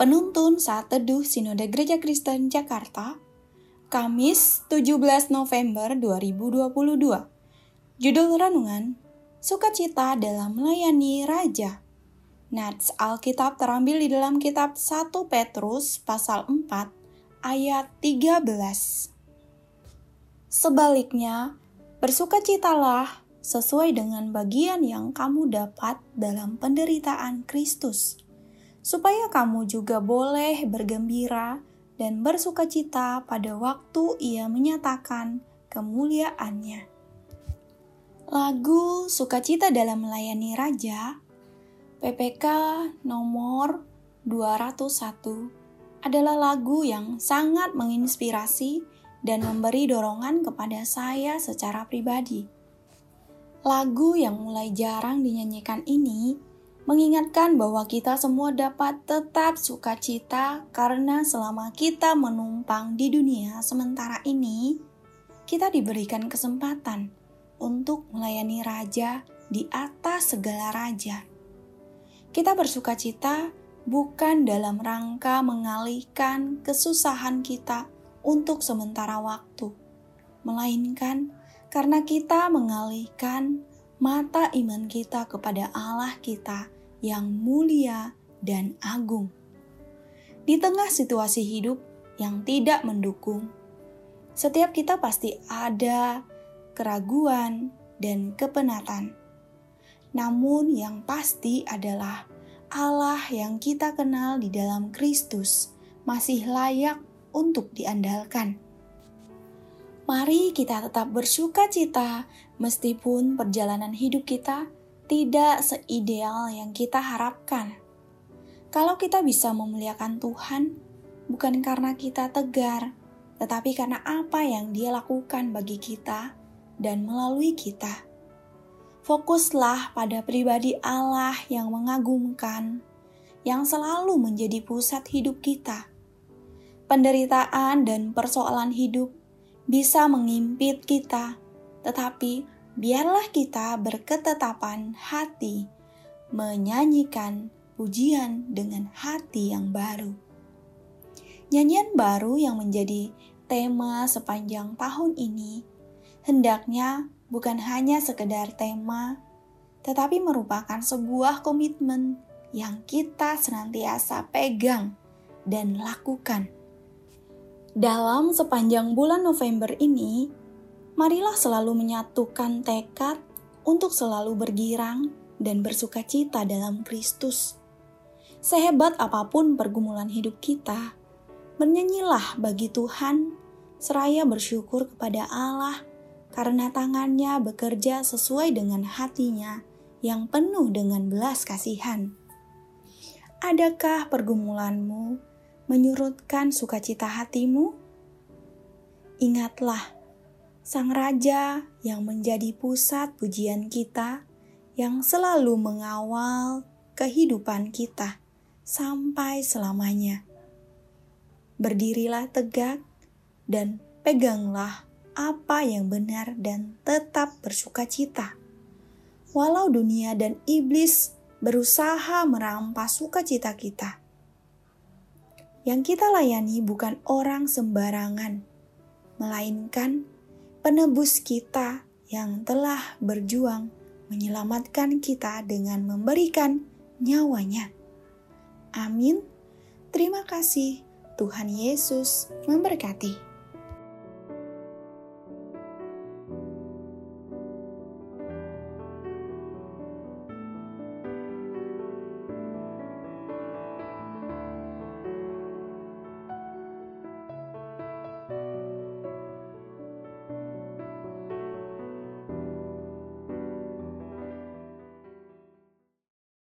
Penuntun saat teduh Sinode Gereja Kristen Jakarta, Kamis 17 November 2022. Judul renungan, Sukacita dalam melayani Raja. Nats Alkitab terambil di dalam kitab 1 Petrus pasal 4 ayat 13. Sebaliknya, bersukacitalah sesuai dengan bagian yang kamu dapat dalam penderitaan Kristus supaya kamu juga boleh bergembira dan bersukacita pada waktu ia menyatakan kemuliaannya. Lagu Sukacita dalam Melayani Raja PPK nomor 201 adalah lagu yang sangat menginspirasi dan memberi dorongan kepada saya secara pribadi. Lagu yang mulai jarang dinyanyikan ini mengingatkan bahwa kita semua dapat tetap sukacita karena selama kita menumpang di dunia sementara ini, kita diberikan kesempatan untuk melayani raja di atas segala raja. Kita bersukacita bukan dalam rangka mengalihkan kesusahan kita untuk sementara waktu, melainkan karena kita mengalihkan mata iman kita kepada Allah kita yang mulia dan agung. Di tengah situasi hidup yang tidak mendukung, setiap kita pasti ada keraguan dan kepenatan. Namun, yang pasti adalah Allah yang kita kenal di dalam Kristus masih layak untuk diandalkan. Mari kita tetap bersuka cita, meskipun perjalanan hidup kita tidak seideal yang kita harapkan. Kalau kita bisa memuliakan Tuhan, bukan karena kita tegar, tetapi karena apa yang Dia lakukan bagi kita dan melalui kita. Fokuslah pada pribadi Allah yang mengagumkan, yang selalu menjadi pusat hidup kita. Penderitaan dan persoalan hidup bisa mengimpit kita, tetapi biarlah kita berketetapan hati, menyanyikan pujian dengan hati yang baru. Nyanyian baru yang menjadi tema sepanjang tahun ini hendaknya bukan hanya sekedar tema, tetapi merupakan sebuah komitmen yang kita senantiasa pegang dan lakukan. Dalam sepanjang bulan November ini, marilah selalu menyatukan tekad untuk selalu bergirang dan bersuka cita dalam Kristus. Sehebat apa pun pergumulan hidup kita, bernyanyilah bagi Tuhan, seraya bersyukur kepada Allah karena tangannya bekerja sesuai dengan hatinya yang penuh dengan belas kasihan. Adakah pergumulanmu menyurutkan sukacita hatimu? Ingatlah, Sang Raja yang menjadi pusat pujian kita, yang selalu mengawal kehidupan kita sampai selamanya. Berdirilah tegak dan peganglah apa yang benar dan tetap bersuka cita. Walau dunia dan iblis berusaha merampas sukacita kita. Yang kita layani bukan orang sembarangan, melainkan penebus kita yang telah berjuang menyelamatkan kita dengan memberikan nyawanya. Amin. Terima kasih. Tuhan Yesus memberkati.